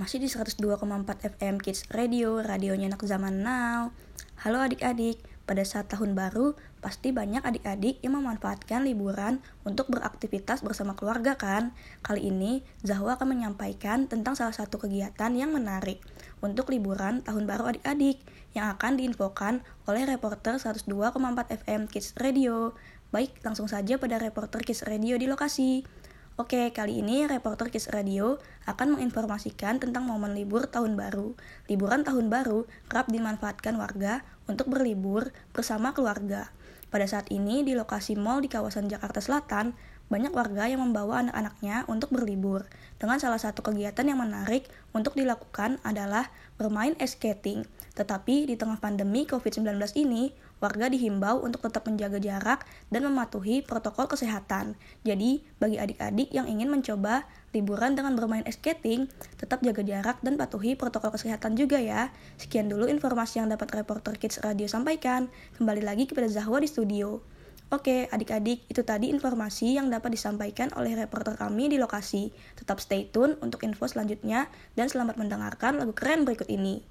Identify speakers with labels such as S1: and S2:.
S1: Masih di 102,4 FM Kids Radio, radionya anak zaman now. Halo adik-adik, pada saat tahun baru, pasti banyak adik-adik yang memanfaatkan liburan untuk beraktivitas bersama keluarga kan? Kali ini, Zahwa akan menyampaikan tentang salah satu kegiatan yang menarik untuk liburan tahun baru adik-adik yang akan diinfokan oleh reporter 102,4 FM Kids Radio. Baik, langsung saja pada reporter Kids Radio di lokasi. Oke, kali ini reporter Kiss Radio akan menginformasikan tentang momen libur tahun baru. Liburan tahun baru kerap dimanfaatkan warga untuk berlibur bersama keluarga. Pada saat ini di lokasi mall di kawasan Jakarta Selatan, banyak warga yang membawa anak-anaknya untuk berlibur. Dengan salah satu kegiatan yang menarik untuk dilakukan adalah bermain ice skating. Tetapi di tengah pandemi COVID-19 ini, warga dihimbau untuk tetap menjaga jarak dan mematuhi protokol kesehatan. Jadi, bagi adik-adik yang ingin mencoba liburan dengan bermain ice skating, tetap jaga jarak dan patuhi protokol kesehatan juga ya. Sekian dulu informasi yang dapat reporter Kids Radio sampaikan. Kembali lagi kepada Zahwa di studio. Oke, adik-adik, itu tadi informasi yang dapat disampaikan oleh reporter kami di lokasi. Tetap stay tune untuk info selanjutnya dan selamat mendengarkan lagu keren berikut ini.